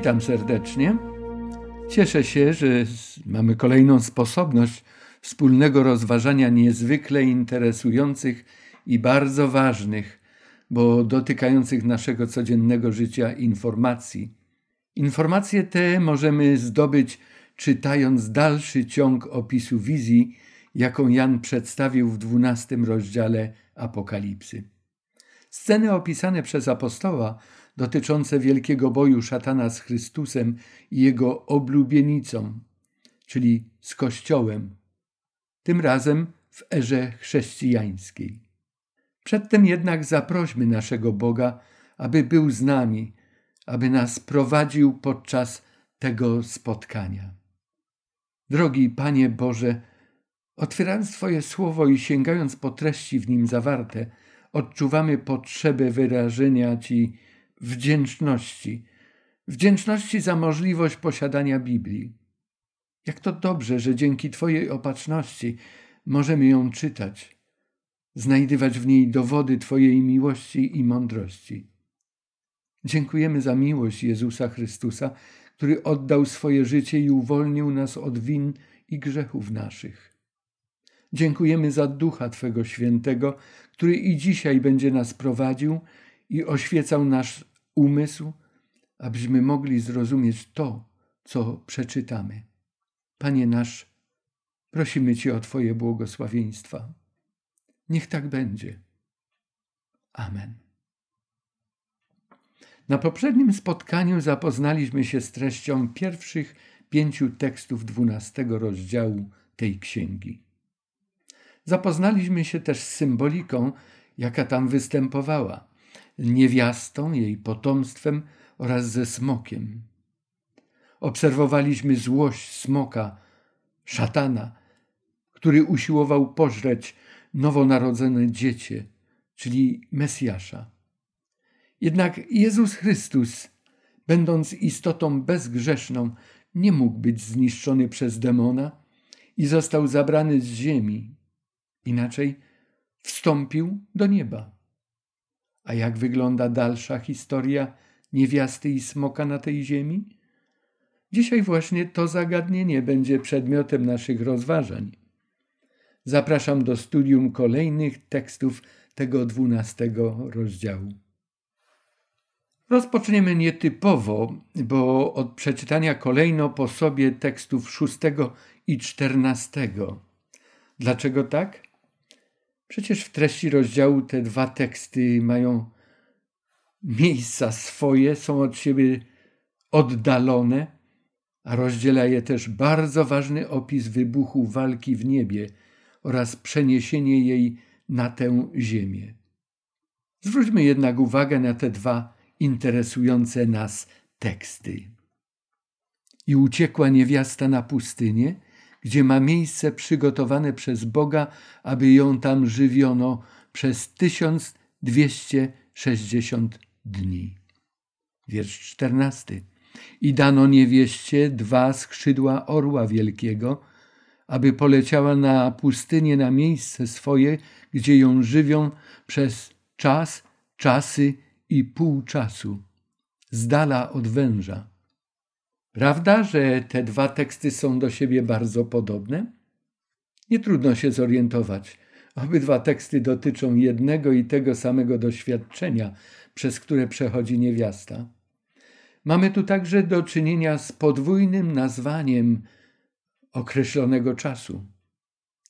Witam serdecznie. Cieszę się, że mamy kolejną sposobność wspólnego rozważania niezwykle interesujących i bardzo ważnych, bo dotykających naszego codziennego życia informacji. Informacje te możemy zdobyć czytając dalszy ciąg opisu wizji, jaką Jan przedstawił w dwunastym rozdziale Apokalipsy. Sceny opisane przez apostoła dotyczące wielkiego boju szatana z Chrystusem i jego oblubienicą, czyli z Kościołem, tym razem w erze chrześcijańskiej. Przedtem jednak zaprośmy naszego Boga, aby był z nami, aby nas prowadził podczas tego spotkania. Drogi Panie Boże, otwierając Twoje słowo i sięgając po treści w nim zawarte, odczuwamy potrzebę wyrażenia Ci wdzięczności. Wdzięczności za możliwość posiadania Biblii. Jak to dobrze, że dzięki Twojej opatrzności możemy ją czytać, znajdywać w niej dowody Twojej miłości i mądrości. Dziękujemy za miłość Jezusa Chrystusa, który oddał swoje życie i uwolnił nas od win i grzechów naszych. Dziękujemy za Ducha Twego Świętego, który i dzisiaj będzie nas prowadził i oświecał nasz umysł, abyśmy mogli zrozumieć to, co przeczytamy. Panie nasz, prosimy Cię o Twoje błogosławieństwa. Niech tak będzie. Amen. Na poprzednim spotkaniu zapoznaliśmy się z treścią pierwszych pięciu tekstów dwunastego rozdziału tej księgi. Zapoznaliśmy się też z symboliką, jaka tam występowała niewiastą, jej potomstwem oraz ze smokiem. Obserwowaliśmy złość smoka, szatana, który usiłował pożreć nowonarodzone dziecię, czyli Mesjasza. Jednak Jezus Chrystus, będąc istotą bezgrzeszną, nie mógł być zniszczony przez demona i został zabrany z ziemi. Inaczej wstąpił do nieba. A jak wygląda dalsza historia niewiasty i smoka na tej ziemi? Dzisiaj właśnie to zagadnienie będzie przedmiotem naszych rozważań. Zapraszam do studium kolejnych tekstów tego dwunastego rozdziału. Rozpoczniemy nietypowo, bo od przeczytania kolejno po sobie tekstów szóstego i czternastego. Dlaczego tak? Przecież w treści rozdziału te dwa teksty mają miejsca swoje, są od siebie oddalone, a rozdziela je też bardzo ważny opis wybuchu walki w niebie oraz przeniesienie jej na tę ziemię. Zwróćmy jednak uwagę na te dwa interesujące nas teksty. I uciekła niewiasta na pustynię, gdzie ma miejsce przygotowane przez Boga, aby ją tam żywiono przez 1260 dni. Wiersz czternasty. I dano niewieście dwa skrzydła orła wielkiego, aby poleciała na pustynię na miejsce swoje, gdzie ją żywią przez czas, czasy i pół czasu, z dala od węża. Prawda, że te dwa teksty są do siebie bardzo podobne? Nie trudno się zorientować. Obydwa teksty dotyczą jednego i tego samego doświadczenia, przez które przechodzi niewiasta. Mamy tu także do czynienia z podwójnym nazwaniem określonego czasu,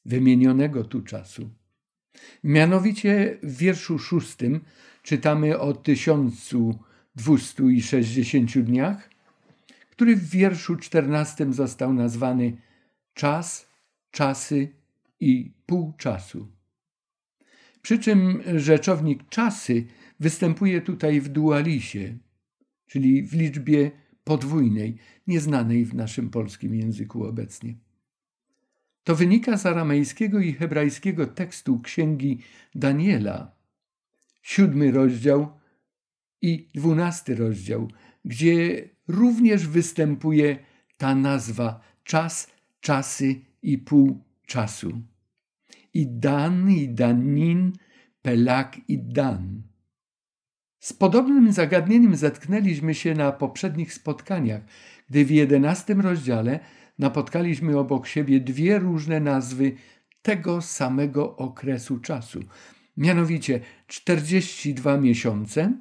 wymienionego tu czasu. Mianowicie w wierszu szóstym czytamy o tysiącu dwustu i sześćdziesięciu dniach, który w wierszu czternastym został nazwany czas, czasy i pół czasu. Przy czym rzeczownik czasy występuje tutaj w dualisie, czyli w liczbie podwójnej, nieznanej w naszym polskim języku obecnie. To wynika z aramejskiego i hebrajskiego tekstu księgi Daniela, siódmy rozdział i dwunasty rozdział, gdzie również występuje ta nazwa czas, czasy i pół czasu. I Dan, i Danin, Pelak i Dan. Z podobnym zagadnieniem zetknęliśmy się na poprzednich spotkaniach, gdy w jedenastym rozdziale napotkaliśmy obok siebie dwie różne nazwy tego samego okresu czasu, mianowicie 42 miesiące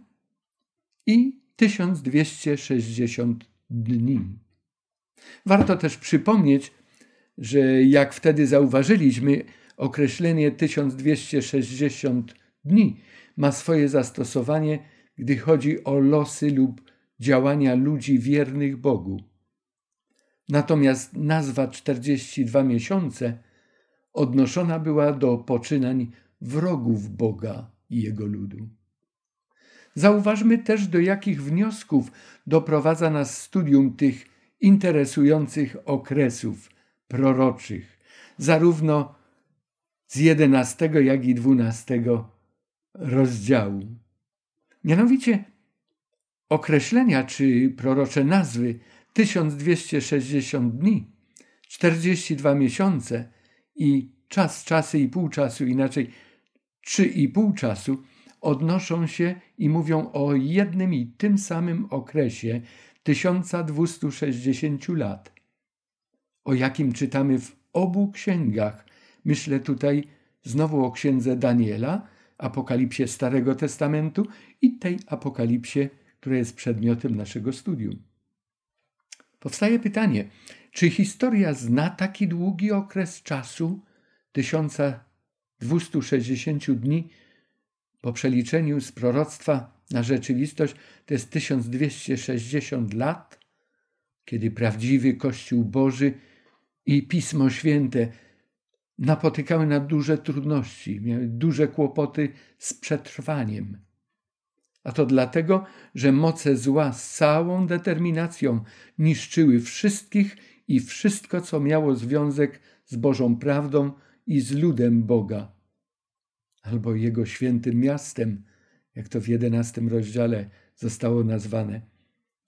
i 1260 dni. Warto też przypomnieć, że jak wtedy zauważyliśmy, określenie 1260 dni ma swoje zastosowanie, gdy chodzi o losy lub działania ludzi wiernych Bogu. Natomiast nazwa 42 miesiące odnoszona była do poczynań wrogów Boga i jego ludu. Zauważmy też, do jakich wniosków doprowadza nas studium tych interesujących okresów proroczych, zarówno z jedenastego, jak i dwunastego rozdziału. Mianowicie określenia czy prorocze nazwy 1260 dni, 42 miesiące i czas, czasy i pół czasu, inaczej trzy i pół czasu, odnoszą się i mówią o jednym i tym samym okresie 1260 lat, o jakim czytamy w obu księgach. Myślę tutaj znowu o księdze Daniela, apokalipsie Starego Testamentu i tej apokalipsie, która jest przedmiotem naszego studium. Powstaje pytanie, czy historia zna taki długi okres czasu, 1260 dni, po przeliczeniu z proroctwa na rzeczywistość to jest 1260 lat, kiedy prawdziwy Kościół Boży i Pismo Święte napotykały na duże trudności, miały duże kłopoty z przetrwaniem. A to dlatego, że moce zła z całą determinacją niszczyły wszystkich i wszystko, co miało związek z Bożą prawdą i z ludem Boga, albo Jego świętym miastem, jak to w jedenastym rozdziale zostało nazwane,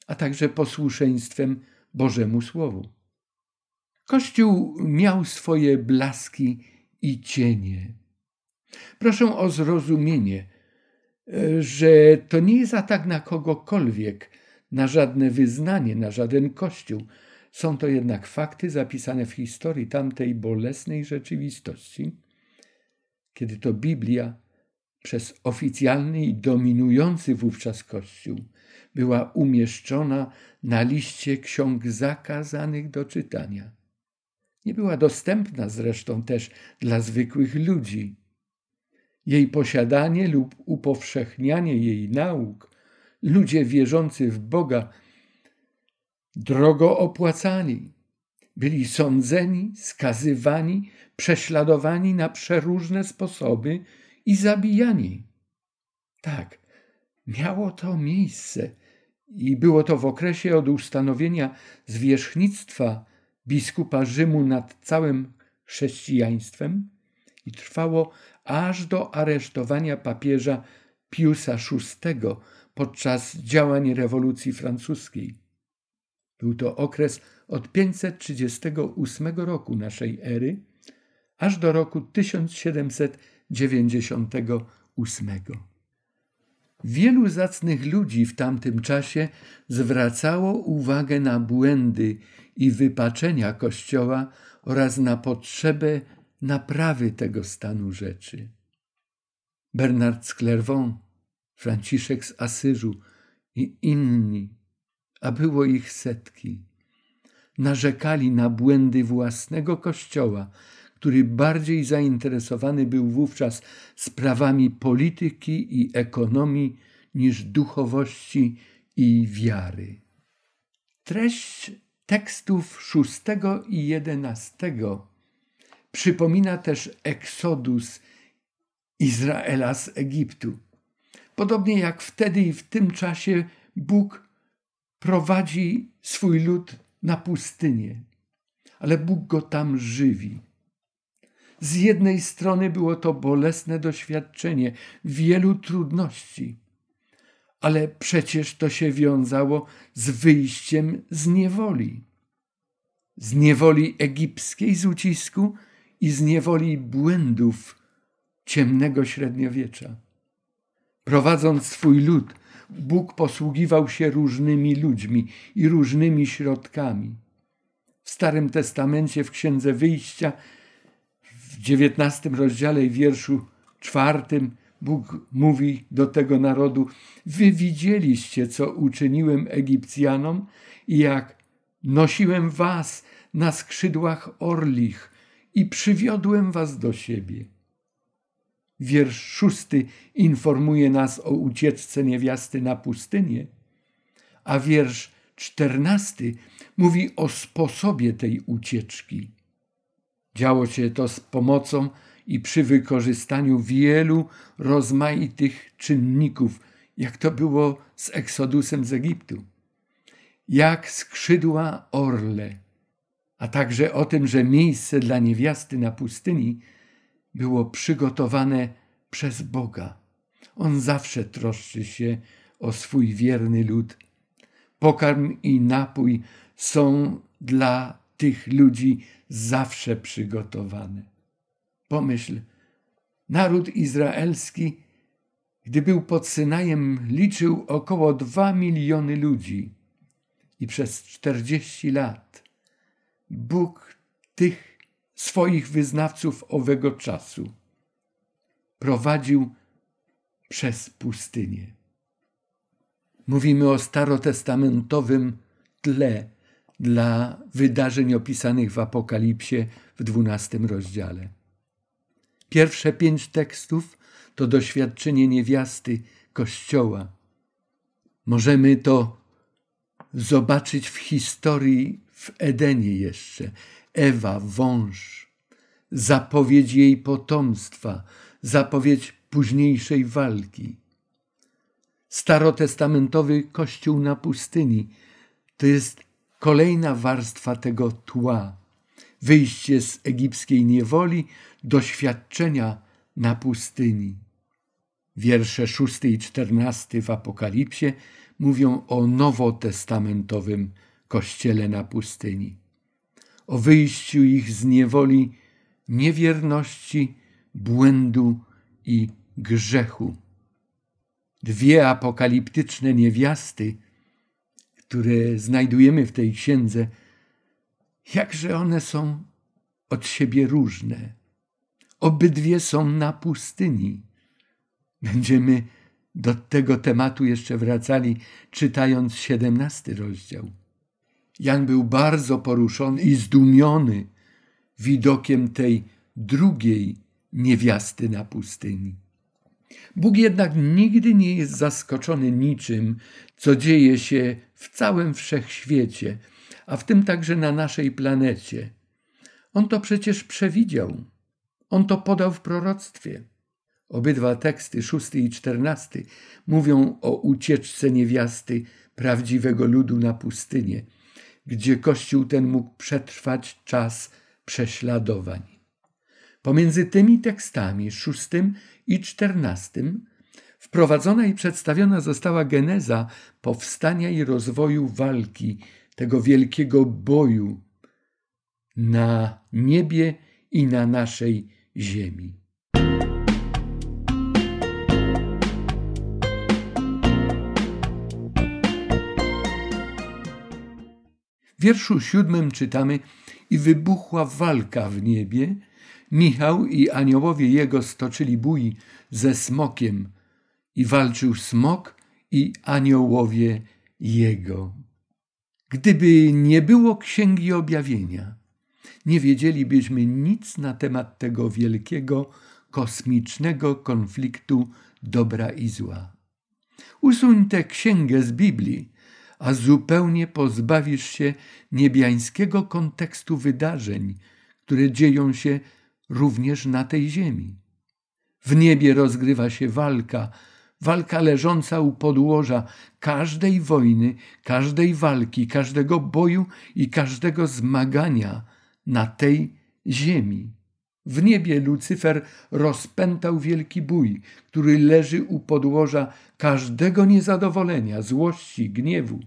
a także posłuszeństwem Bożemu Słowu. Kościół miał swoje blaski i cienie. Proszę o zrozumienie, że to nie jest atak na kogokolwiek, na żadne wyznanie, na żaden kościół. Są to jednak fakty zapisane w historii tamtej bolesnej rzeczywistości, kiedy to Biblia przez oficjalny i dominujący wówczas Kościół była umieszczona na liście ksiąg zakazanych do czytania. Nie była dostępna zresztą też dla zwykłych ludzi. Jej posiadanie lub upowszechnianie jej nauk ludzie wierzący w Boga drogo opłacani. Byli sądzeni, skazywani, prześladowani na przeróżne sposoby i zabijani. Tak, miało to miejsce i było to w okresie od ustanowienia zwierzchnictwa biskupa Rzymu nad całym chrześcijaństwem i trwało aż do aresztowania papieża Piusa VI podczas działań rewolucji francuskiej. Był to okres od 538 roku naszej ery aż do roku 1798. Wielu zacnych ludzi w tamtym czasie zwracało uwagę na błędy i wypaczenia Kościoła oraz na potrzebę naprawy tego stanu rzeczy. Bernard z Clairvaux, Franciszek z Asyżu i inni, a było ich setki, narzekali na błędy własnego Kościoła, który bardziej zainteresowany był wówczas sprawami polityki i ekonomii niż duchowości i wiary. Treść tekstów szóstego i jedenastego przypomina też eksodus Izraela z Egiptu. Podobnie jak wtedy i w tym czasie Bóg prowadzi swój lud na pustynię, ale Bóg go tam żywi. Z jednej strony było to bolesne doświadczenie wielu trudności, ale przecież to się wiązało z wyjściem z niewoli. Z niewoli egipskiej z ucisku i z niewoli błędów ciemnego średniowiecza. Prowadząc swój lud Bóg posługiwał się różnymi ludźmi i różnymi środkami. W Starym Testamencie, w Księdze Wyjścia, w dziewiętnastym rozdziale i wierszu czwartym, Bóg mówi do tego narodu: Wy widzieliście, co uczyniłem Egipcjanom i jak nosiłem was na skrzydłach orlich i przywiodłem was do siebie. Wiersz szósty informuje nas o ucieczce niewiasty na pustynię, a wiersz czternasty mówi o sposobie tej ucieczki. Działo się to z pomocą i przy wykorzystaniu wielu rozmaitych czynników, jak to było z Eksodusem z Egiptu. Jak skrzydła orle, a także o tym, że miejsce dla niewiasty na pustyni było przygotowane przez Boga. On zawsze troszczy się o swój wierny lud. Pokarm i napój są dla tych ludzi zawsze przygotowane. Pomyśl, naród izraelski, gdy był pod Synajem, liczył około dwa miliony ludzi i przez czterdzieści lat Bóg tych swoich wyznawców owego czasu prowadził przez pustynię. Mówimy o starotestamentowym tle dla wydarzeń opisanych w Apokalipsie w dwunastym rozdziale. Pierwsze pięć tekstów to doświadczenie niewiasty Kościoła. Możemy to zobaczyć w historii w Edenie jeszcze. Ewa, wąż, zapowiedź jej potomstwa, zapowiedź późniejszej walki. Starotestamentowy Kościół na pustyni to jest kolejna warstwa tego tła. Wyjście z egipskiej niewoli, doświadczenia na pustyni. Wiersze szósty i czternasty w Apokalipsie mówią o nowotestamentowym kościele na pustyni, o wyjściu ich z niewoli niewierności, błędu i grzechu. Dwie apokaliptyczne niewiasty, które znajdujemy w tej księdze, jakże one są od siebie różne. Obydwie są na pustyni. Będziemy do tego tematu jeszcze wracali, czytając siedemnasty rozdział. Jan był bardzo poruszony i zdumiony widokiem tej drugiej niewiasty na pustyni. Bóg jednak nigdy nie jest zaskoczony niczym, co dzieje się w całym wszechświecie, a w tym także na naszej planecie. On to przecież przewidział. On to podał w proroctwie. Obydwa teksty, szósty i czternasty, mówią o ucieczce niewiasty prawdziwego ludu na pustynię, gdzie Kościół ten mógł przetrwać czas prześladowań. Pomiędzy tymi tekstami, szóstym i czternastym, wprowadzona i przedstawiona została geneza powstania i rozwoju walki, tego wielkiego boju na niebie i na naszej ziemi. W wierszu siódmym czytamy: I wybuchła walka w niebie. Michał i aniołowie jego stoczyli bój ze smokiem, i walczył smok i aniołowie jego. Gdyby nie było księgi objawienia, nie wiedzielibyśmy nic na temat tego wielkiego kosmicznego konfliktu dobra i zła. Usuń tę księgę z Biblii, a zupełnie pozbawisz się niebiańskiego kontekstu wydarzeń, które dzieją się również na tej ziemi. W niebie rozgrywa się walka, walka leżąca u podłoża każdej wojny, każdej walki, każdego boju i każdego zmagania na tej ziemi. W niebie Lucyfer rozpętał wielki bój, który leży u podłoża każdego niezadowolenia, złości, gniewu.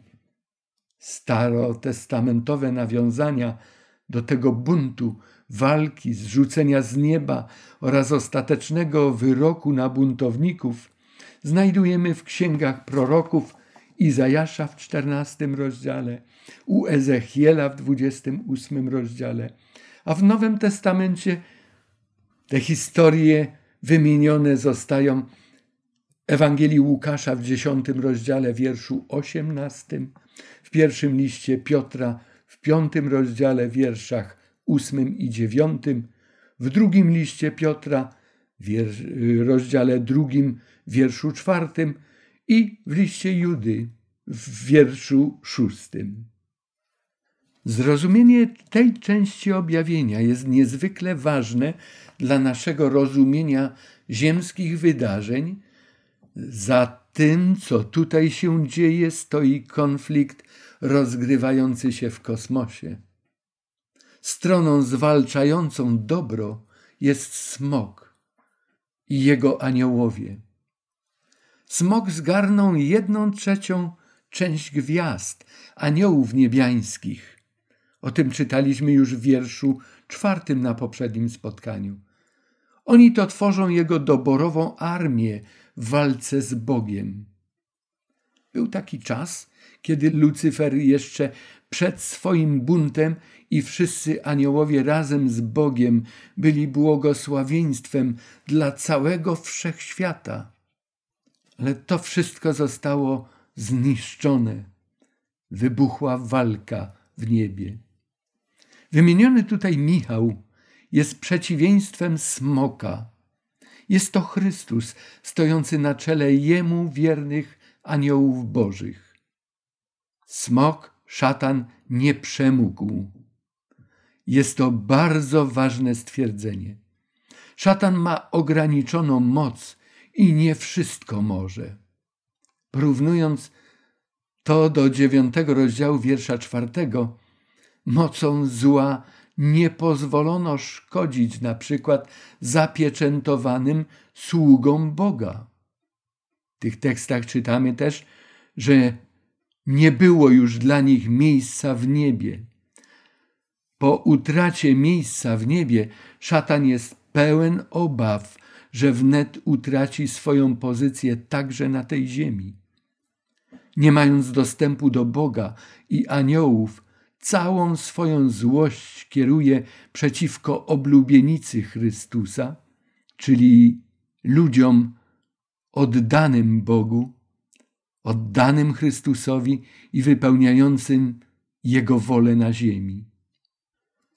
Starotestamentowe nawiązania do tego buntu, walki, zrzucenia z nieba oraz ostatecznego wyroku na buntowników znajdujemy w księgach proroków Izajasza w czternastym rozdziale, u Ezechiela w dwudziestym ósmym rozdziale, a w Nowym Testamencie te historie wymienione zostają Ewangelii Łukasza w dziesiątym rozdziale, wierszu osiemnastym, w pierwszym liście Piotra w piątym rozdziale, wierszach ósmym i dziewiątym, w drugim liście Piotra, w rozdziale drugim, wierszu czwartym i w liście Judy w wierszu szóstym. Zrozumienie tej części objawienia jest niezwykle ważne dla naszego rozumienia ziemskich wydarzeń. Za tym, co tutaj się dzieje, stoi konflikt rozgrywający się w kosmosie. Stroną zwalczającą dobro jest smok i jego aniołowie. Smok zgarnął jedną trzecią część gwiazd, aniołów niebiańskich. O tym czytaliśmy już w wierszu czwartym na poprzednim spotkaniu. Oni to tworzą jego doborową armię w walce z Bogiem. Był taki czas, kiedy Lucyfer jeszcze przed swoim buntem i wszyscy aniołowie razem z Bogiem byli błogosławieństwem dla całego wszechświata. Ale to wszystko zostało zniszczone. Wybuchła walka w niebie. Wymieniony tutaj Michał jest przeciwieństwem smoka. Jest to Chrystus stojący na czele jemu wiernych aniołów bożych. Smok, szatan nie przemógł. Jest to bardzo ważne stwierdzenie. Szatan ma ograniczoną moc i nie wszystko może. Porównując to do dziewiątego rozdziału wiersza czwartego, mocą zła nie pozwolono szkodzić na przykład zapieczętowanym sługom Boga. W tych tekstach czytamy też, że nie było już dla nich miejsca w niebie. Po utracie miejsca w niebie szatan jest pełen obaw, że wnet utraci swoją pozycję także na tej ziemi. Nie mając dostępu do Boga i aniołów, całą swoją złość kieruje przeciwko oblubienicy Chrystusa, czyli ludziom oddanym Bogu, oddanym Chrystusowi i wypełniającym Jego wolę na ziemi.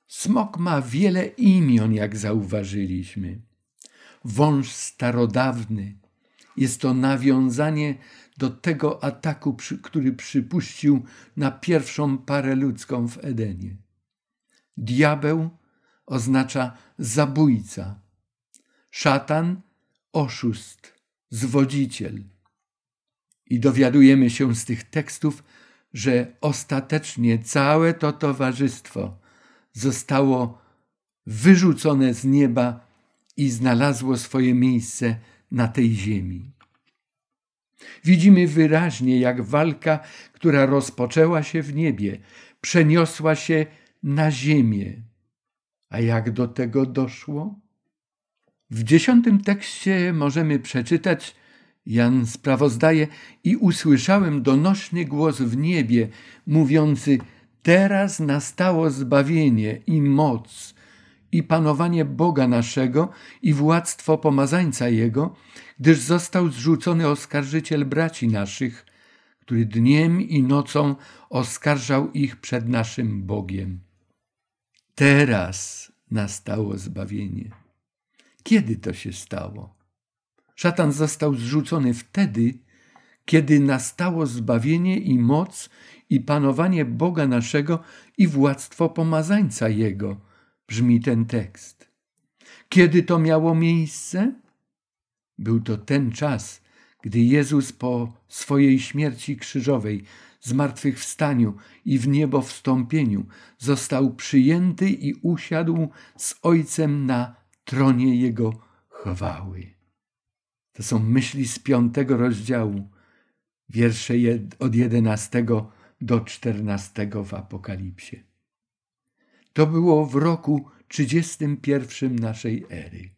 Smok ma wiele imion, jak zauważyliśmy. Wąż starodawny jest to nawiązanie do tego ataku, który przypuścił na pierwszą parę ludzką w Edenie. Diabeł oznacza zabójca, szatan oszust, zwodziciel. I dowiadujemy się z tych tekstów, że ostatecznie całe to towarzystwo zostało wyrzucone z nieba i znalazło swoje miejsce na tej ziemi. Widzimy wyraźnie, jak walka, która rozpoczęła się w niebie, przeniosła się na ziemię. A jak do tego doszło? W dziesiątym tekście możemy przeczytać, Jan sprawozdaje, i usłyszałem donośny głos w niebie, mówiący: Teraz nastało zbawienie i moc, i panowanie Boga naszego, i władztwo pomazańca Jego, gdyż został zrzucony oskarżyciel braci naszych, który dniem i nocą oskarżał ich przed naszym Bogiem. Teraz nastało zbawienie. Kiedy to się stało? Szatan został zrzucony wtedy, kiedy nastało zbawienie i moc i panowanie Boga naszego i władztwo pomazańca Jego, brzmi ten tekst. Kiedy to miało miejsce? Był to ten czas, gdy Jezus po swojej śmierci krzyżowej, zmartwychwstaniu i w niebo wstąpieniu został przyjęty i usiadł z Ojcem na tronie Jego chwały. To są myśli z piątego rozdziału, wiersze od jedenastego do czternastego w Apokalipsie. To było w roku trzydziestym pierwszym naszej ery.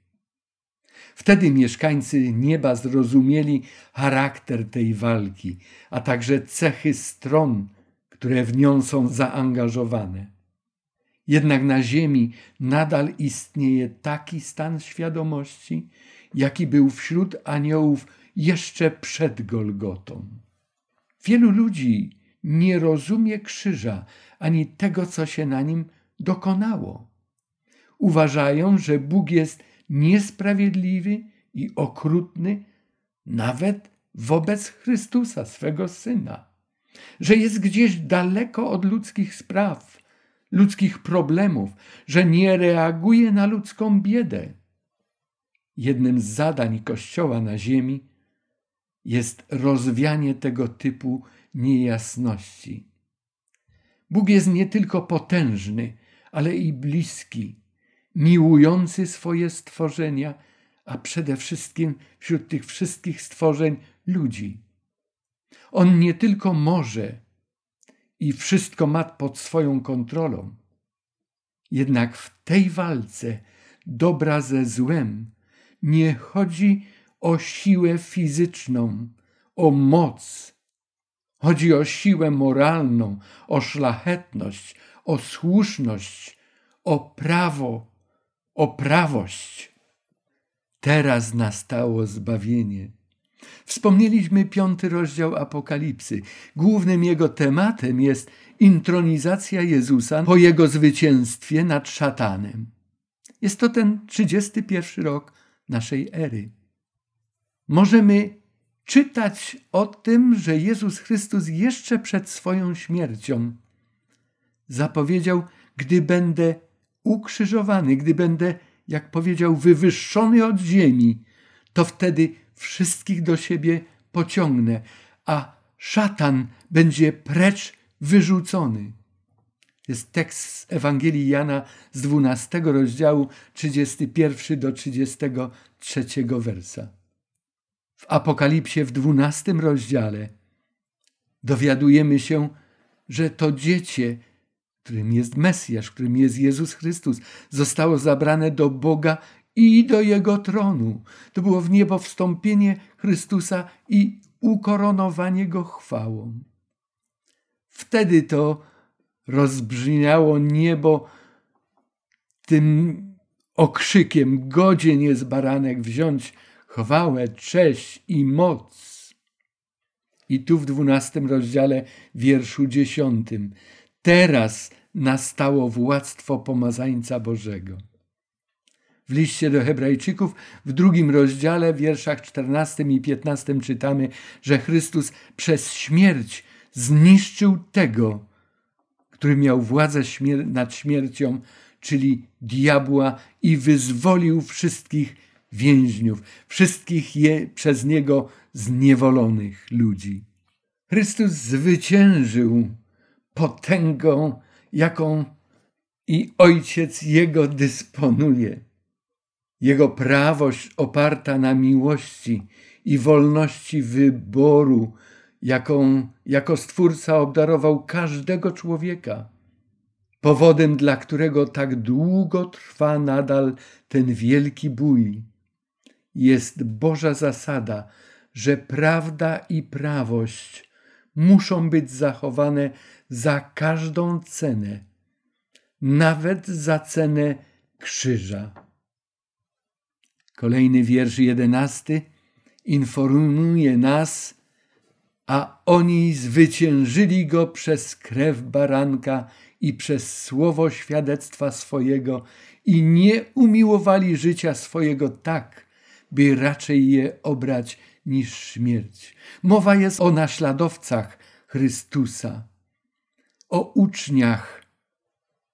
Wtedy mieszkańcy nieba zrozumieli charakter tej walki, a także cechy stron, które w nią są zaangażowane. Jednak na Ziemi nadal istnieje taki stan świadomości, jaki był wśród aniołów jeszcze przed Golgotą. Wielu ludzi nie rozumie krzyża ani tego, co się na nim dokonało. Uważają, że Bóg jest niesprawiedliwy i okrutny nawet wobec Chrystusa, swego Syna, że jest gdzieś daleko od ludzkich spraw, ludzkich problemów, że nie reaguje na ludzką biedę. Jednym z zadań Kościoła na ziemi jest rozwianie tego typu niejasności. Bóg jest nie tylko potężny, ale i bliski, miłujący swoje stworzenia, a przede wszystkim wśród tych wszystkich stworzeń ludzi. On nie tylko może i wszystko ma pod swoją kontrolą, jednak w tej walce dobra ze złem nie chodzi o siłę fizyczną, o moc. Chodzi o siłę moralną, o szlachetność, o słuszność, o prawo, o prawość. Teraz nastało zbawienie. Wspomnieliśmy piąty rozdział Apokalipsy. Głównym jego tematem jest intronizacja Jezusa po jego zwycięstwie nad szatanem. Jest to ten 31 rok naszej ery. Możemy czytać o tym, że Jezus Chrystus jeszcze przed swoją śmiercią zapowiedział, gdy będę ukrzyżowany, gdy będę, jak powiedział, wywyższony od ziemi, to wtedy wszystkich do siebie pociągnę, a szatan będzie precz wyrzucony. Jest tekst z Ewangelii Jana z 12 rozdziału 31 do 33 wersa. W Apokalipsie w 12 rozdziale dowiadujemy się, że to dziecię, którym jest Mesjasz, którym jest Jezus Chrystus, zostało zabrane do Boga i do Jego tronu. To było w niebo wstąpienie Chrystusa i ukoronowanie Go chwałą. Wtedy to rozbrzmiało niebo tym okrzykiem: Godzien jest baranek wziąć chwałę, cześć i moc. I tu w dwunastym rozdziale, wierszu dziesiątym. Teraz nastało władztwo pomazańca Bożego. W liście do Hebrajczyków w drugim rozdziale, wierszach 14 i 15 czytamy, że Chrystus przez śmierć zniszczył tego, który miał władzę śmier nad śmiercią, czyli diabła, i wyzwolił wszystkich więźniów, wszystkich je przez niego zniewolonych ludzi. Chrystus zwyciężył potęgą, jaką i Ojciec Jego dysponuje. Jego prawość oparta na miłości i wolności wyboru, jaką jako Stwórca obdarował każdego człowieka. Powodem, dla którego tak długo trwa nadal ten wielki bój, jest Boża zasada, że prawda i prawość muszą być zachowane za każdą cenę, nawet za cenę krzyża. Kolejny wiersz jedenasty informuje nas, a oni zwyciężyli go przez krew baranka i przez słowo świadectwa swojego i nie umiłowali życia swojego tak, by raczej je obrać niż śmierć. Mowa jest o naśladowcach Chrystusa, o uczniach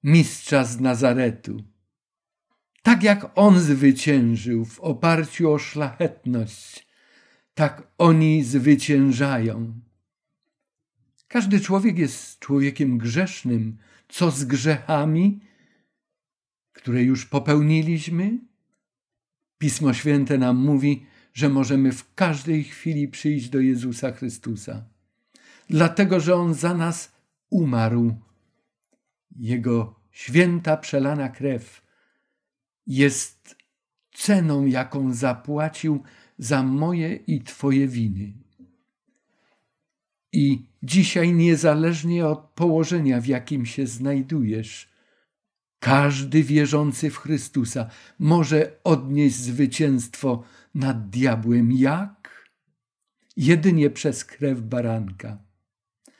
mistrza z Nazaretu. Tak jak on zwyciężył w oparciu o szlachetność, tak oni zwyciężają. Każdy człowiek jest człowiekiem grzesznym. Co z grzechami, które już popełniliśmy? Pismo Święte nam mówi, że możemy w każdej chwili przyjść do Jezusa Chrystusa, dlatego że On za nas umarł. Jego święta przelana krew jest ceną, jaką zapłacił za moje i Twoje winy. I dzisiaj, niezależnie od położenia, w jakim się znajdujesz, każdy wierzący w Chrystusa może odnieść zwycięstwo nad diabłem. Jak? Jedynie przez krew baranka.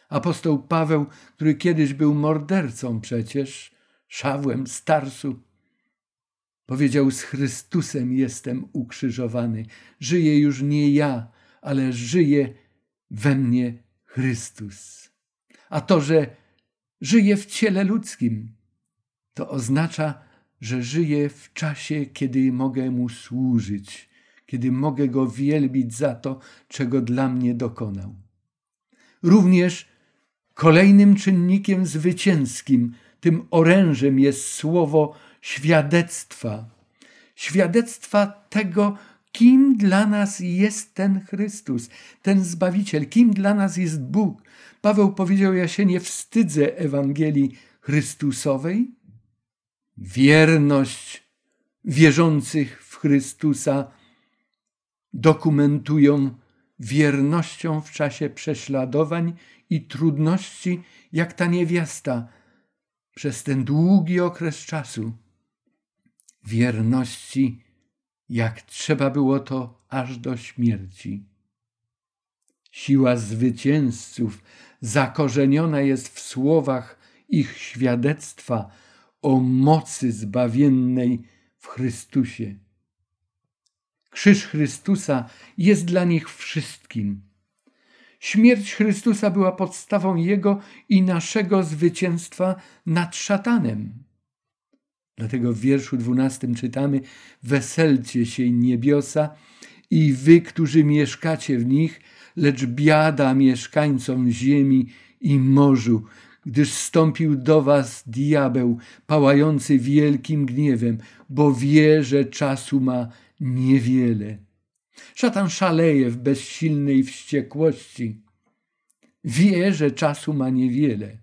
Apostoł Paweł, który kiedyś był mordercą przecież, Szawłem Starsu, powiedział: Z Chrystusem jestem ukrzyżowany. Żyję już nie ja, ale żyje we mnie Chrystus. A to, że żyję w ciele ludzkim, to oznacza, że żyję w czasie, kiedy mogę Mu służyć, kiedy mogę Go wielbić za to, czego dla mnie dokonał. Również kolejnym czynnikiem zwycięskim, tym orężem jest słowo świadectwa. Świadectwa tego, kim dla nas jest ten Chrystus, ten Zbawiciel, kim dla nas jest Bóg. Paweł powiedział: Ja się nie wstydzę Ewangelii Chrystusowej. Wierność wierzących w Chrystusa dokumentują wiernością w czasie prześladowań i trudności, jak ta niewiasta przez ten długi okres czasu. Wierności, jak trzeba było to aż do śmierci. Siła zwycięzców zakorzeniona jest w słowach ich świadectwa o mocy zbawiennej w Chrystusie. Krzyż Chrystusa jest dla nich wszystkim. Śmierć Chrystusa była podstawą Jego i naszego zwycięstwa nad szatanem. Dlatego w wierszu dwunastym czytamy: Weselcie się niebiosa i wy, którzy mieszkacie w nich, lecz biada mieszkańcom ziemi i morzu, gdyż stąpił do was diabeł, pałający wielkim gniewem, bo wie, że czasu ma niewiele. Szatan szaleje w bezsilnej wściekłości. Wie, że czasu ma niewiele.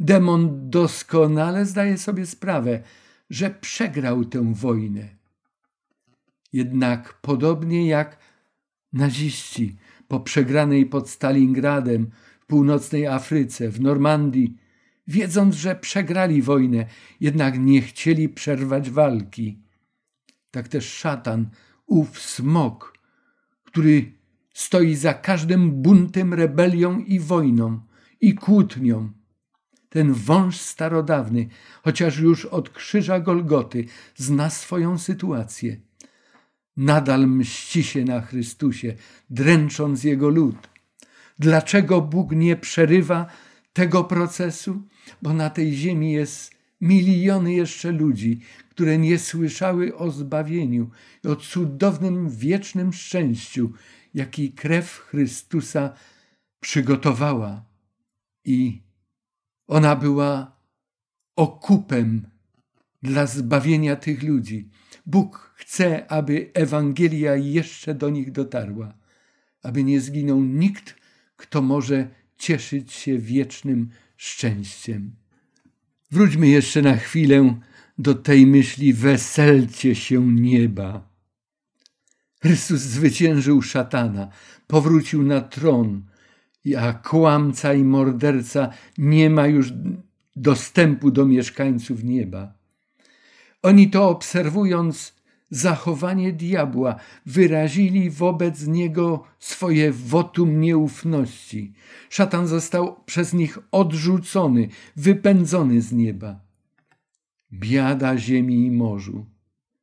Demon doskonale zdaje sobie sprawę, że przegrał tę wojnę. Jednak podobnie jak naziści po przegranej pod Stalingradem w północnej Afryce, w Normandii, wiedząc, że przegrali wojnę, jednak nie chcieli przerwać walki. Tak też szatan, ów smok, który stoi za każdym buntem, rebelią i wojną i kłótnią. Ten wąż starodawny, chociaż już od krzyża Golgoty, zna swoją sytuację. Nadal mści się na Chrystusie, dręcząc jego lud. Dlaczego Bóg nie przerywa tego procesu? Bo na tej ziemi jest miliony jeszcze ludzi, które nie słyszały o zbawieniu i o cudownym wiecznym szczęściu, jaki krew Chrystusa przygotowała. I ona była okupem dla zbawienia tych ludzi. Bóg chce, aby Ewangelia jeszcze do nich dotarła, aby nie zginął nikt, kto może cieszyć się wiecznym szczęściem. Wróćmy jeszcze na chwilę do tej myśli: weselcie się nieba. Chrystus zwyciężył szatana, powrócił na tron, a kłamca i morderca nie ma już dostępu do mieszkańców nieba. Oni to obserwując zachowanie diabła, wyrazili wobec niego swoje wotum nieufności. Szatan został przez nich odrzucony, wypędzony z nieba. Biada ziemi i morzu.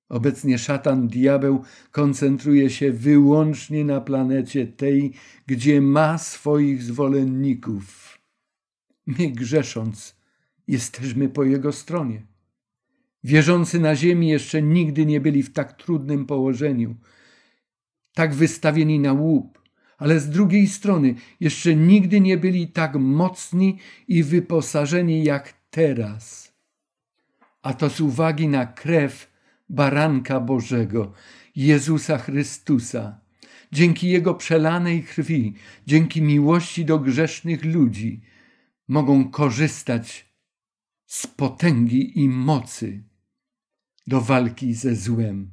Obecnie szatan, diabeł koncentruje się wyłącznie na planecie tej, gdzie ma swoich zwolenników. My grzesząc, jesteśmy po jego stronie. Wierzący na ziemi jeszcze nigdy nie byli w tak trudnym położeniu, tak wystawieni na łup, ale z drugiej strony jeszcze nigdy nie byli tak mocni i wyposażeni jak teraz. A to z uwagi na krew Baranka Bożego, Jezusa Chrystusa. Dzięki Jego przelanej krwi, dzięki miłości do grzesznych ludzi, mogą korzystać z potęgi i mocy do walki ze złem.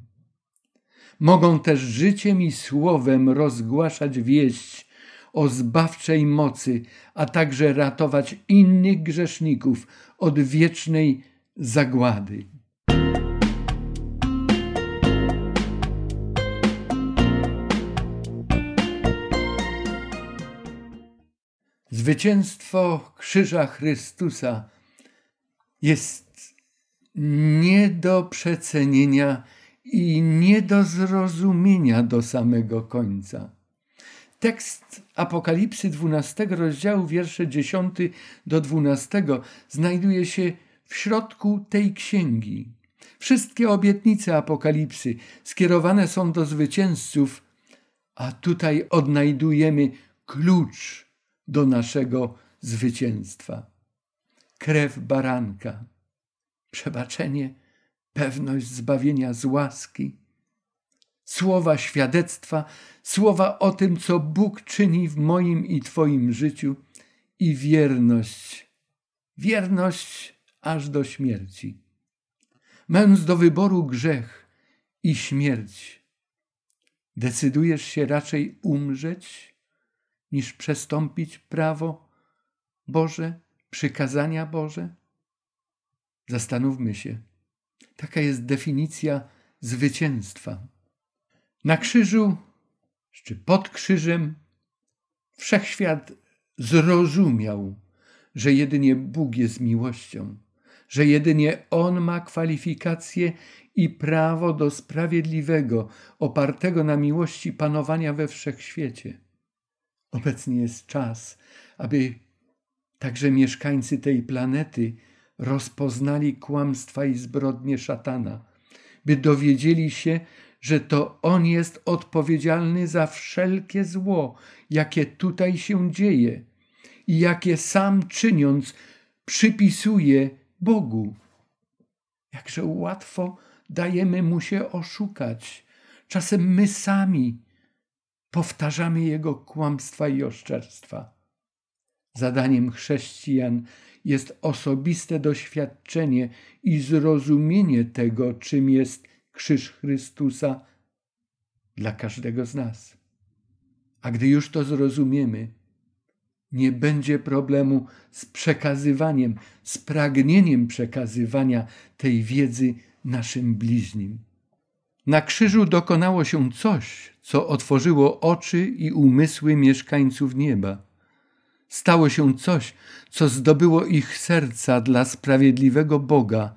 Mogą też życiem i słowem rozgłaszać wieść o zbawczej mocy, a także ratować innych grzeszników od wiecznej zagłady. Zwycięstwo Krzyża Chrystusa jest nie do przecenienia i nie do zrozumienia do samego końca. Tekst Apokalipsy 12 rozdziału, wiersze 10 do 12 znajduje się w środku tej księgi. Wszystkie obietnice Apokalipsy skierowane są do zwycięzców, a tutaj odnajdujemy klucz do naszego zwycięstwa. Krew baranka, przebaczenie, pewność zbawienia z łaski, słowa świadectwa, słowa o tym, co Bóg czyni w moim i Twoim życiu i wierność, wierność aż do śmierci. Mając do wyboru grzech i śmierć, decydujesz się raczej umrzeć, niż przestąpić prawo Boże, przykazania Boże? Zastanówmy się. Taka jest definicja zwycięstwa. Na krzyżu, czy pod krzyżem, wszechświat zrozumiał, że jedynie Bóg jest miłością, że jedynie On ma kwalifikacje i prawo do sprawiedliwego, opartego na miłości panowania we wszechświecie. Obecnie jest czas, aby także mieszkańcy tej planety rozpoznali kłamstwa i zbrodnie szatana, by dowiedzieli się, że to on jest odpowiedzialny za wszelkie zło, jakie tutaj się dzieje i jakie sam czyniąc przypisuje Bogu. Jakże łatwo dajemy mu się oszukać. Czasem my sami powtarzamy jego kłamstwa i oszczerstwa. Zadaniem chrześcijan jest osobiste doświadczenie i zrozumienie tego, czym jest krzyż Chrystusa dla każdego z nas. A gdy już to zrozumiemy, nie będzie problemu z przekazywaniem, z pragnieniem przekazywania tej wiedzy naszym bliźnim. Na krzyżu dokonało się coś, co otworzyło oczy i umysły mieszkańców nieba. Stało się coś, co zdobyło ich serca dla sprawiedliwego Boga,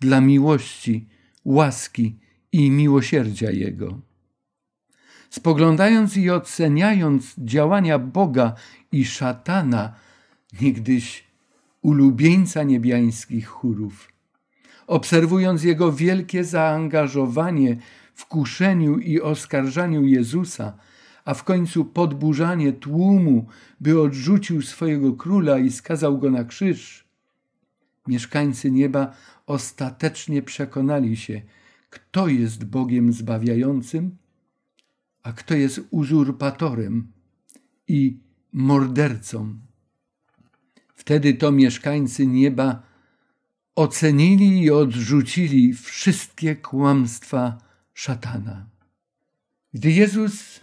dla miłości, łaski i miłosierdzia Jego. Spoglądając i oceniając działania Boga i szatana, niegdyś ulubieńca niebiańskich chórów, obserwując jego wielkie zaangażowanie w kuszeniu i oskarżaniu Jezusa, a w końcu podburzanie tłumu, by odrzucił swojego króla i skazał go na krzyż, mieszkańcy nieba ostatecznie przekonali się, kto jest Bogiem zbawiającym, a kto jest uzurpatorem i mordercą. Wtedy to mieszkańcy nieba ocenili i odrzucili wszystkie kłamstwa szatana. Gdy Jezus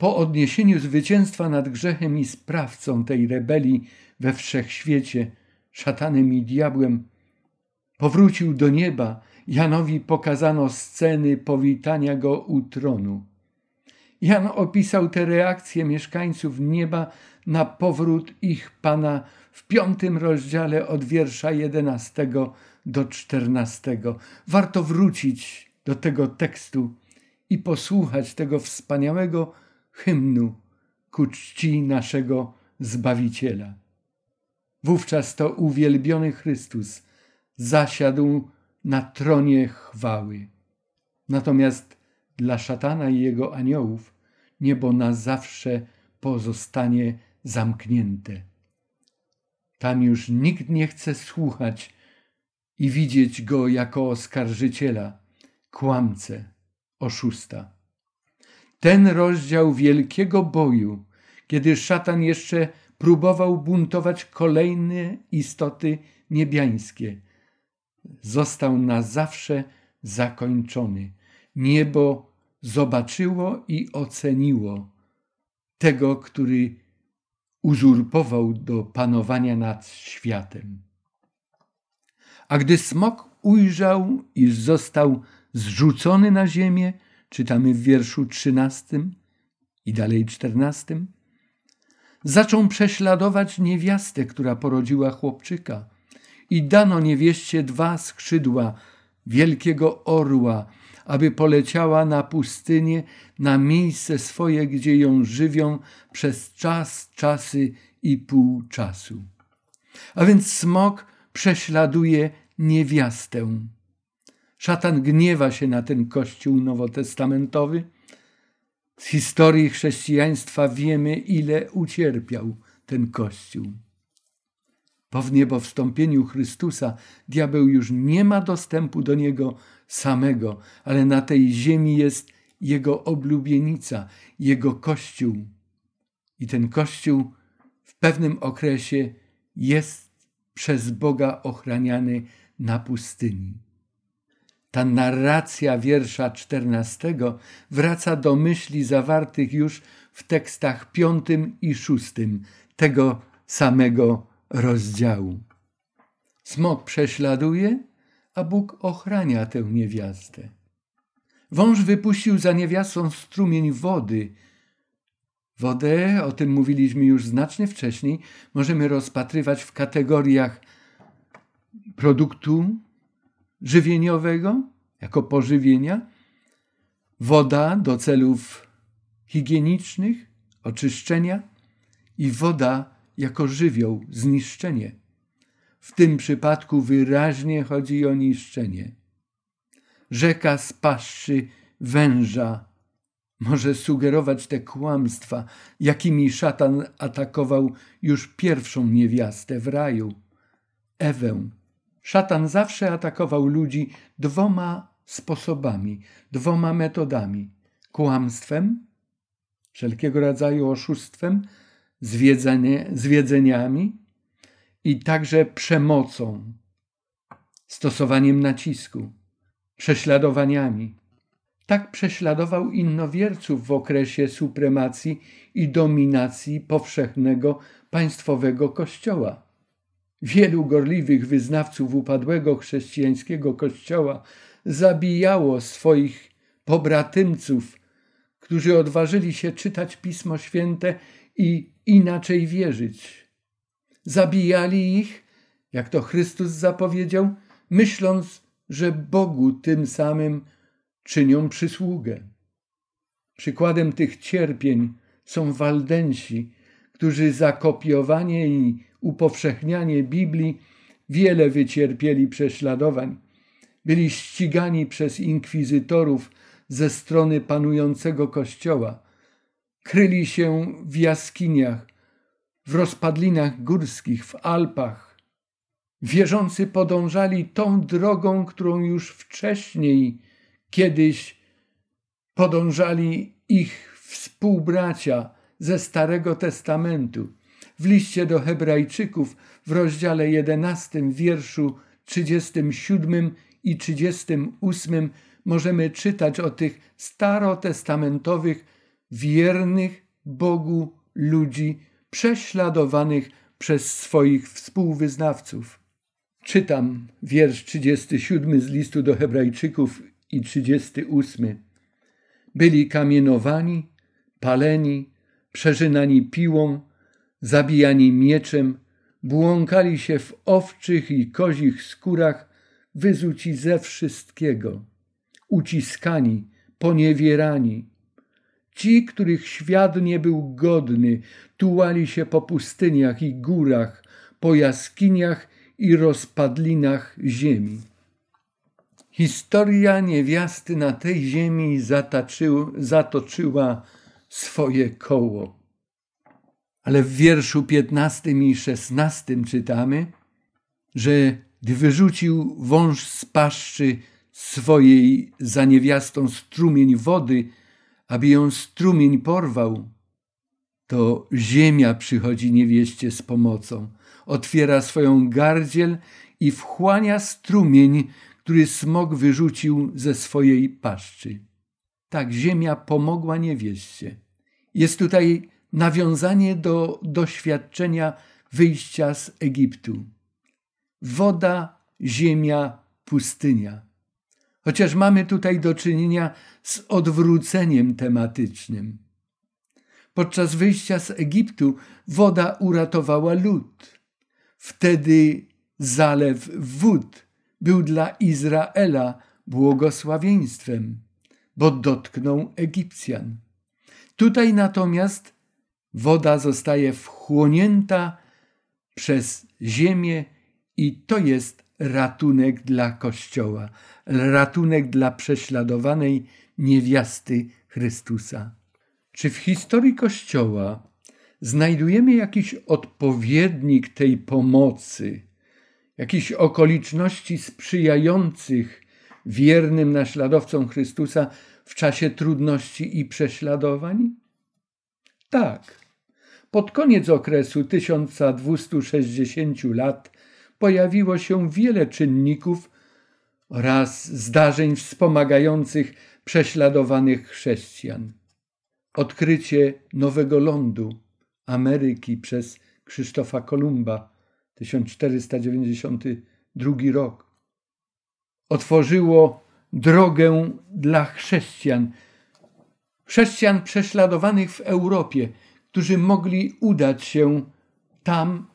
po odniesieniu zwycięstwa nad grzechem i sprawcą tej rebelii we wszechświecie, szatanem i diabłem, powrócił do nieba, Janowi pokazano sceny powitania go u tronu. Jan opisał te reakcje mieszkańców nieba na powrót ich Pana w piątym rozdziale od wiersza jedenastego do czternastego. Warto wrócić do tego tekstu i posłuchać tego wspaniałego hymnu ku czci naszego Zbawiciela. Wówczas to uwielbiony Chrystus zasiadł na tronie chwały. Natomiast dla szatana i jego aniołów niebo na zawsze pozostanie zamknięte. Tam już nikt nie chce słuchać i widzieć go jako oskarżyciela, kłamcę, oszusta. Ten rozdział wielkiego boju, kiedy szatan jeszcze próbował buntować kolejne istoty niebiańskie, został na zawsze zakończony. Niebo zobaczyło i oceniło tego, który uzurpował do panowania nad światem. A gdy smok ujrzał, iż został zrzucony na ziemię, czytamy w wierszu trzynastym i dalej czternastym, zaczął prześladować niewiastę, która porodziła chłopczyka. I dano niewieście dwa skrzydła wielkiego orła, aby poleciała na pustynię, na miejsce swoje, gdzie ją żywią przez czas, czasy i pół czasu. A więc smok prześladuje niewiastę. Szatan gniewa się na ten kościół nowotestamentowy. Z historii chrześcijaństwa wiemy, ile ucierpiał ten kościół. Po wniebowstąpieniu Chrystusa diabeł już nie ma dostępu do niego samego, ale na tej ziemi jest jego oblubienica, jego kościół. I ten kościół w pewnym okresie jest przez Boga ochraniany na pustyni. Ta narracja wiersza czternastego wraca do myśli zawartych już w tekstach piątym i szóstym tego samego rozdziału. Smok prześladuje, a Bóg ochrania tę niewiastę. Wąż wypuścił za niewiastą strumień wody. Wodę, o tym mówiliśmy już znacznie wcześniej, możemy rozpatrywać w kategoriach produktu żywieniowego, jako pożywienia, woda do celów higienicznych, oczyszczenia i woda jako żywioł, zniszczenie. W tym przypadku wyraźnie chodzi o niszczenie. Rzeka z paszczy węża może sugerować te kłamstwa, jakimi szatan atakował już pierwszą niewiastę w raju, Ewę. Szatan zawsze atakował ludzi dwoma sposobami, dwoma metodami: kłamstwem, wszelkiego rodzaju oszustwem, zwiedzenie, zwiedzeniami i także przemocą, stosowaniem nacisku, prześladowaniami. Tak prześladował innowierców w okresie supremacji i dominacji powszechnego państwowego kościoła. Wielu gorliwych wyznawców upadłego chrześcijańskiego kościoła zabijało swoich pobratymców, którzy odważyli się czytać Pismo Święte i inaczej wierzyć. Zabijali ich, jak to Chrystus zapowiedział, myśląc, że Bogu tym samym czynią przysługę. Przykładem tych cierpień są Waldensi, którzy za kopiowanie i upowszechnianie Biblii wiele wycierpieli prześladowań. Byli ścigani przez inkwizytorów ze strony panującego kościoła. Kryli się w jaskiniach, w rozpadlinach górskich, w Alpach. Wierzący podążali tą drogą, którą już wcześniej, kiedyś podążali ich współbracia ze Starego Testamentu. W liście do Hebrajczyków w rozdziale 11, wierszu 37 i 38 możemy czytać o tych starotestamentowych wiernych Bogu ludzi prześladowanych przez swoich współwyznawców. Czytam wiersz 37 z listu do Hebrajczyków i 38. Byli kamienowani, paleni, przeżynani piłą, zabijani mieczem, błąkali się w owczych i kozich skórach, wyzuci ze wszystkiego, uciskani, poniewierani, Ci, których świat nie był godny, tułali się po pustyniach i górach, po jaskiniach i rozpadlinach ziemi. Historia niewiasty na tej ziemi zatoczyła swoje koło. Ale w wierszu piętnastym i szesnastym czytamy, że gdy wyrzucił wąż z paszczy swojej za niewiastą strumień wody, aby ją strumień porwał, to ziemia przychodzi niewieście z pomocą, otwiera swoją gardziel i wchłania strumień, który smok wyrzucił ze swojej paszczy. Tak, ziemia pomogła niewieście. Jest tutaj nawiązanie do doświadczenia wyjścia z Egiptu. Woda, ziemia, pustynia. Chociaż mamy tutaj do czynienia z odwróceniem tematycznym. Podczas wyjścia z Egiptu woda uratowała lud. Wtedy zalew wód był dla Izraela błogosławieństwem, bo dotknął Egipcjan. Tutaj natomiast woda zostaje wchłonięta przez ziemię i to jest ratunek dla Kościoła, ratunek dla prześladowanej niewiasty Chrystusa. Czy w historii Kościoła znajdujemy jakiś odpowiednik tej pomocy, jakichś okoliczności sprzyjających wiernym naśladowcom Chrystusa w czasie trudności i prześladowań? Tak. Pod koniec okresu 1260 lat pojawiło się wiele czynników oraz zdarzeń wspomagających prześladowanych chrześcijan. Odkrycie nowego lądu Ameryki przez Krzysztofa Kolumba 1492 rok otworzyło drogę dla chrześcijan, chrześcijan prześladowanych w Europie, którzy mogli udać się tam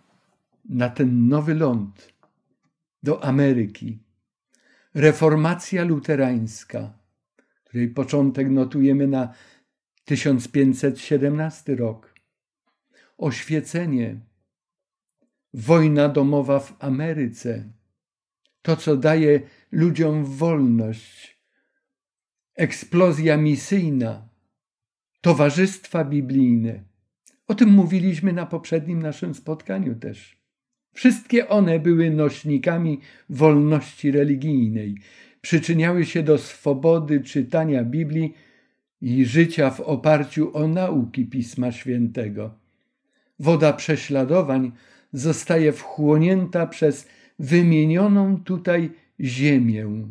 na ten nowy ląd, do Ameryki. Reformacja luterańska, której początek notujemy na 1517 rok. Oświecenie, wojna domowa w Ameryce, to co daje ludziom wolność, eksplozja misyjna, towarzystwa biblijne. O tym mówiliśmy na poprzednim naszym spotkaniu też. Wszystkie one były nośnikami wolności religijnej, przyczyniały się do swobody czytania Biblii i życia w oparciu o nauki Pisma Świętego. Woda prześladowań zostaje wchłonięta przez wymienioną tutaj ziemię.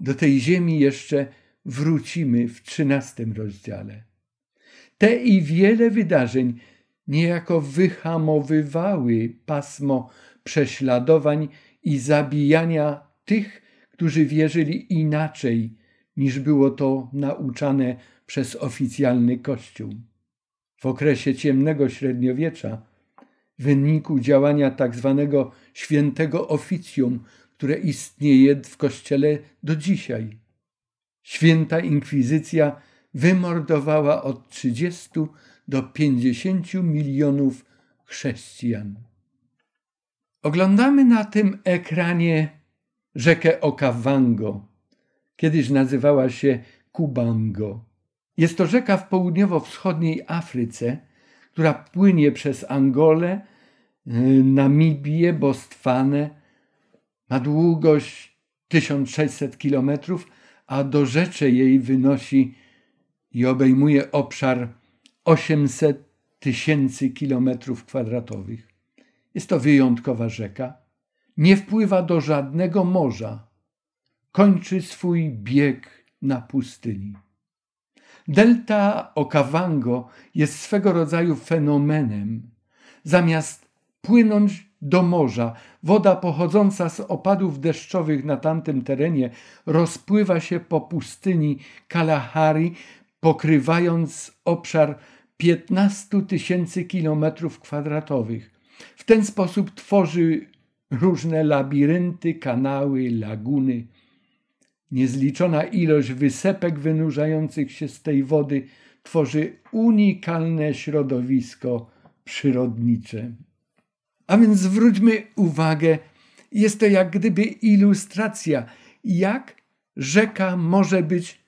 Do tej ziemi jeszcze wrócimy w trzynastym rozdziale. Te i wiele wydarzeń niejako wyhamowywały pasmo prześladowań i zabijania tych, którzy wierzyli inaczej, niż było to nauczane przez oficjalny Kościół. W okresie ciemnego średniowiecza, w wyniku działania tak zwanego świętego oficjum, które istnieje w Kościele do dzisiaj, święta inkwizycja wymordowała od 30 do 50 milionów chrześcijan. Oglądamy na tym ekranie rzekę Okavango. Kiedyś nazywała się Kubango. Jest to rzeka w południowo-wschodniej Afryce, która płynie przez Angolę, y, Namibię, Bostwanę. Ma długość 1600 kilometrów, a do rzeczy jej wynosi i obejmuje obszar 800 tysięcy kilometrów kwadratowych. Jest to wyjątkowa rzeka. Nie wpływa do żadnego morza. Kończy swój bieg na pustyni. Delta Okavango jest swego rodzaju fenomenem. Zamiast płynąć do morza, woda pochodząca z opadów deszczowych na tamtym terenie rozpływa się po pustyni Kalahari, pokrywając obszar 15 tysięcy kilometrów kwadratowych. W ten sposób tworzy różne labirynty, kanały, laguny. Niezliczona ilość wysepek wynurzających się z tej wody tworzy unikalne środowisko przyrodnicze. A więc zwróćmy uwagę, jest to jak gdyby ilustracja, jak rzeka może być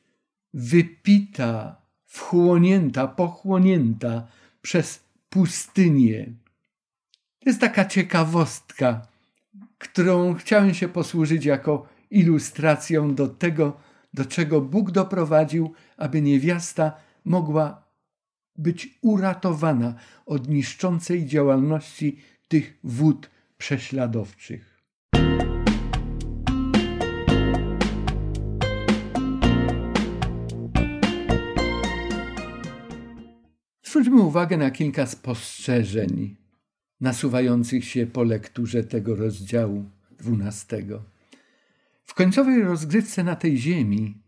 wypita, wchłonięta, pochłonięta przez pustynię. To jest taka ciekawostka, którą chciałem się posłużyć jako ilustracją do tego, do czego Bóg doprowadził, aby niewiasta mogła być uratowana od niszczącej działalności tych wód prześladowczych. Zwróćmy uwagę na kilka spostrzeżeń nasuwających się po lekturze tego rozdziału dwunastego. W końcowej rozgrywce na tej ziemi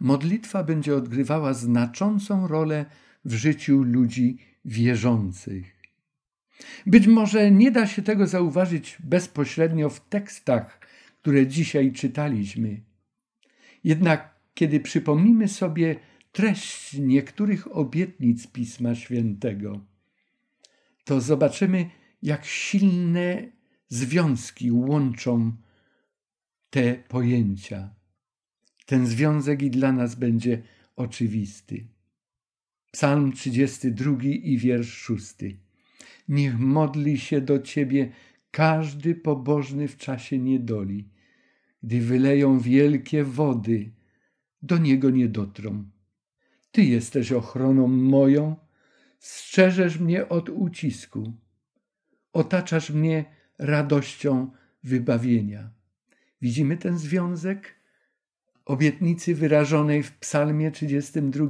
modlitwa będzie odgrywała znaczącą rolę w życiu ludzi wierzących. Być może nie da się tego zauważyć bezpośrednio w tekstach, które dzisiaj czytaliśmy. Jednak kiedy przypomnimy sobie treść niektórych obietnic Pisma Świętego, to zobaczymy, jak silne związki łączą te pojęcia. Ten związek i dla nas będzie oczywisty. Psalm 32 i wiersz 6. Niech modli się do Ciebie każdy pobożny w czasie niedoli. Gdy wyleją wielkie wody, do Niego nie dotrą. Ty jesteś ochroną moją, strzeżesz mnie od ucisku, otaczasz mnie radością wybawienia. Widzimy ten związek obietnicy wyrażonej w Psalmie 32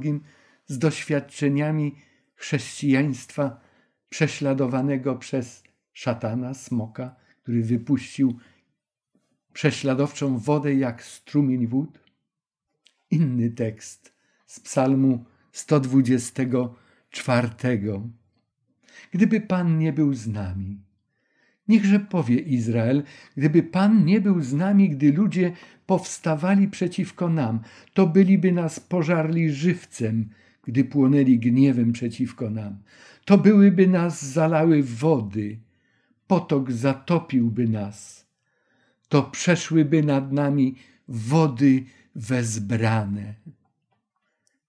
z doświadczeniami chrześcijaństwa prześladowanego przez szatana, smoka, który wypuścił prześladowczą wodę jak strumień wód. Inny tekst z Psalmu 124. Gdyby Pan nie był z nami, niechże powie Izrael, gdyby Pan nie był z nami, gdy ludzie powstawali przeciwko nam, to byliby nas pożarli żywcem, gdy płonęli gniewem przeciwko nam. To byłyby nas zalały wody, potok zatopiłby nas. To przeszłyby nad nami wody wezbrane.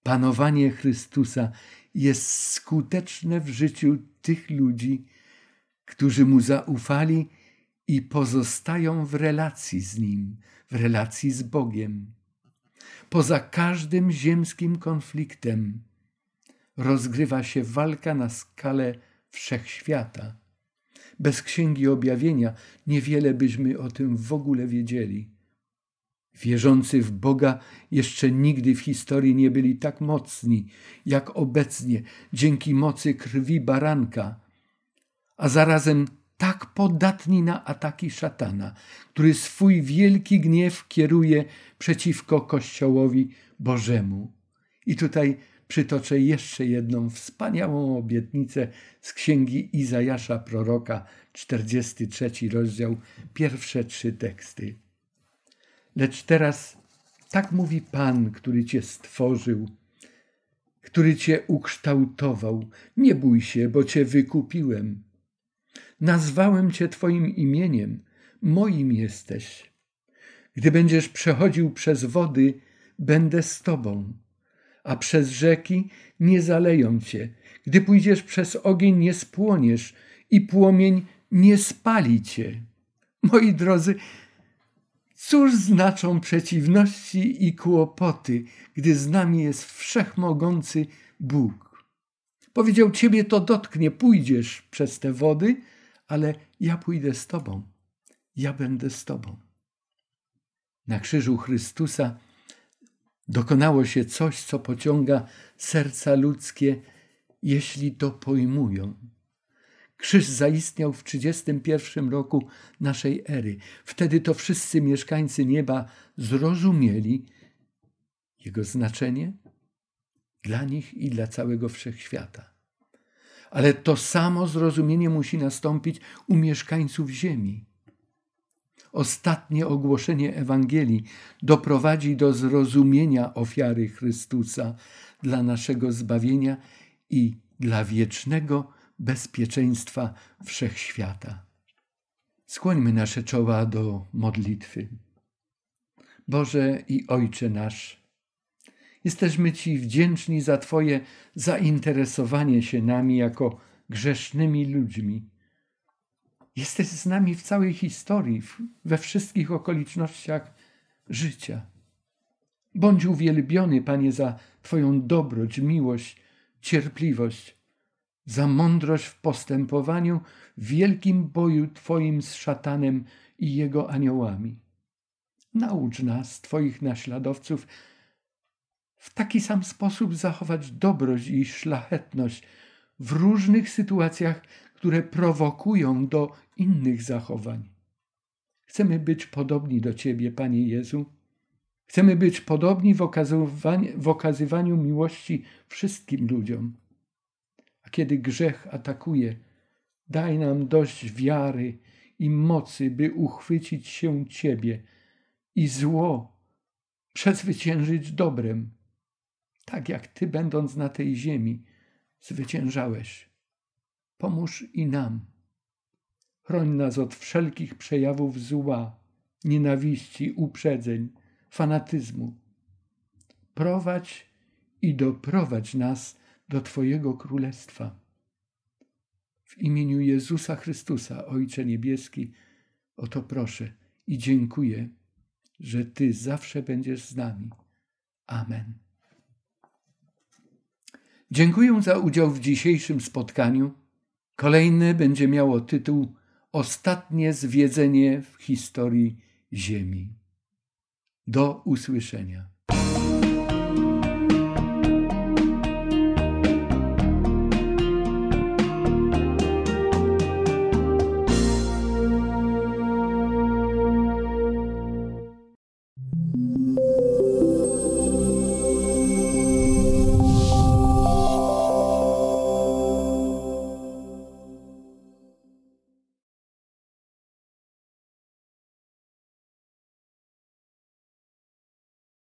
Panowanie Chrystusa jest skuteczne w życiu tych ludzi, którzy mu zaufali i pozostają w relacji z nim, w relacji z Bogiem. Poza każdym ziemskim konfliktem rozgrywa się walka na skalę wszechświata. Bez księgi objawienia niewiele byśmy o tym w ogóle wiedzieli. Wierzący w Boga jeszcze nigdy w historii nie byli tak mocni, jak obecnie, dzięki mocy krwi baranka, a zarazem tak podatni na ataki szatana, który swój wielki gniew kieruje przeciwko Kościołowi Bożemu. I tutaj przytoczę jeszcze jedną wspaniałą obietnicę z księgi Izajasza proroka, 43 rozdział, pierwsze trzy teksty. Lecz teraz tak mówi Pan, który cię stworzył, który cię ukształtował. Nie bój się, bo cię wykupiłem. Nazwałem cię Twoim imieniem, moim jesteś. Gdy będziesz przechodził przez wody, będę z Tobą, a przez rzeki nie zaleją Cię. Gdy pójdziesz przez ogień, nie spłoniesz i płomień nie spali Cię. Moi drodzy, Cóż znaczą przeciwności i kłopoty, gdy z nami jest wszechmogący Bóg? Powiedział: Ciebie to dotknie, pójdziesz przez te wody, ale ja pójdę z Tobą. Ja będę z Tobą. Na krzyżu Chrystusa dokonało się coś, co pociąga serca ludzkie, jeśli to pojmują. Krzyż zaistniał w 31 roku naszej ery. Wtedy to wszyscy mieszkańcy nieba zrozumieli jego znaczenie dla nich i dla całego wszechświata. Ale to samo zrozumienie musi nastąpić u mieszkańców ziemi. Ostatnie ogłoszenie Ewangelii doprowadzi do zrozumienia ofiary Chrystusa dla naszego zbawienia i dla wiecznego bezpieczeństwa wszechświata. Skłońmy nasze czoła do modlitwy. Boże i Ojcze nasz, jesteśmy Ci wdzięczni za Twoje zainteresowanie się nami jako grzesznymi ludźmi. Jesteś z nami w całej historii, we wszystkich okolicznościach życia. Bądź uwielbiony, Panie, za Twoją dobroć, miłość, cierpliwość za mądrość w postępowaniu w wielkim boju Twoim z szatanem i jego aniołami. Naucz nas, Twoich naśladowców, w taki sam sposób zachować dobrość i szlachetność w różnych sytuacjach, które prowokują do innych zachowań. Chcemy być podobni do Ciebie, Panie Jezu. Chcemy być podobni w okazywaniu, w okazywaniu miłości wszystkim ludziom. A kiedy grzech atakuje, daj nam dość wiary i mocy, by uchwycić się Ciebie i zło przezwyciężyć dobrem, tak jak Ty, będąc na tej ziemi, zwyciężałeś. Pomóż i nam. Chroń nas od wszelkich przejawów zła, nienawiści, uprzedzeń, fanatyzmu. Prowadź i doprowadź nas do Twojego Królestwa. W imieniu Jezusa Chrystusa, Ojcze Niebieski, o to proszę i dziękuję, że Ty zawsze będziesz z nami. Amen. Dziękuję za udział w dzisiejszym spotkaniu. Kolejne będzie miało tytuł Ostatnie zwiedzenie w historii Ziemi. Do usłyszenia.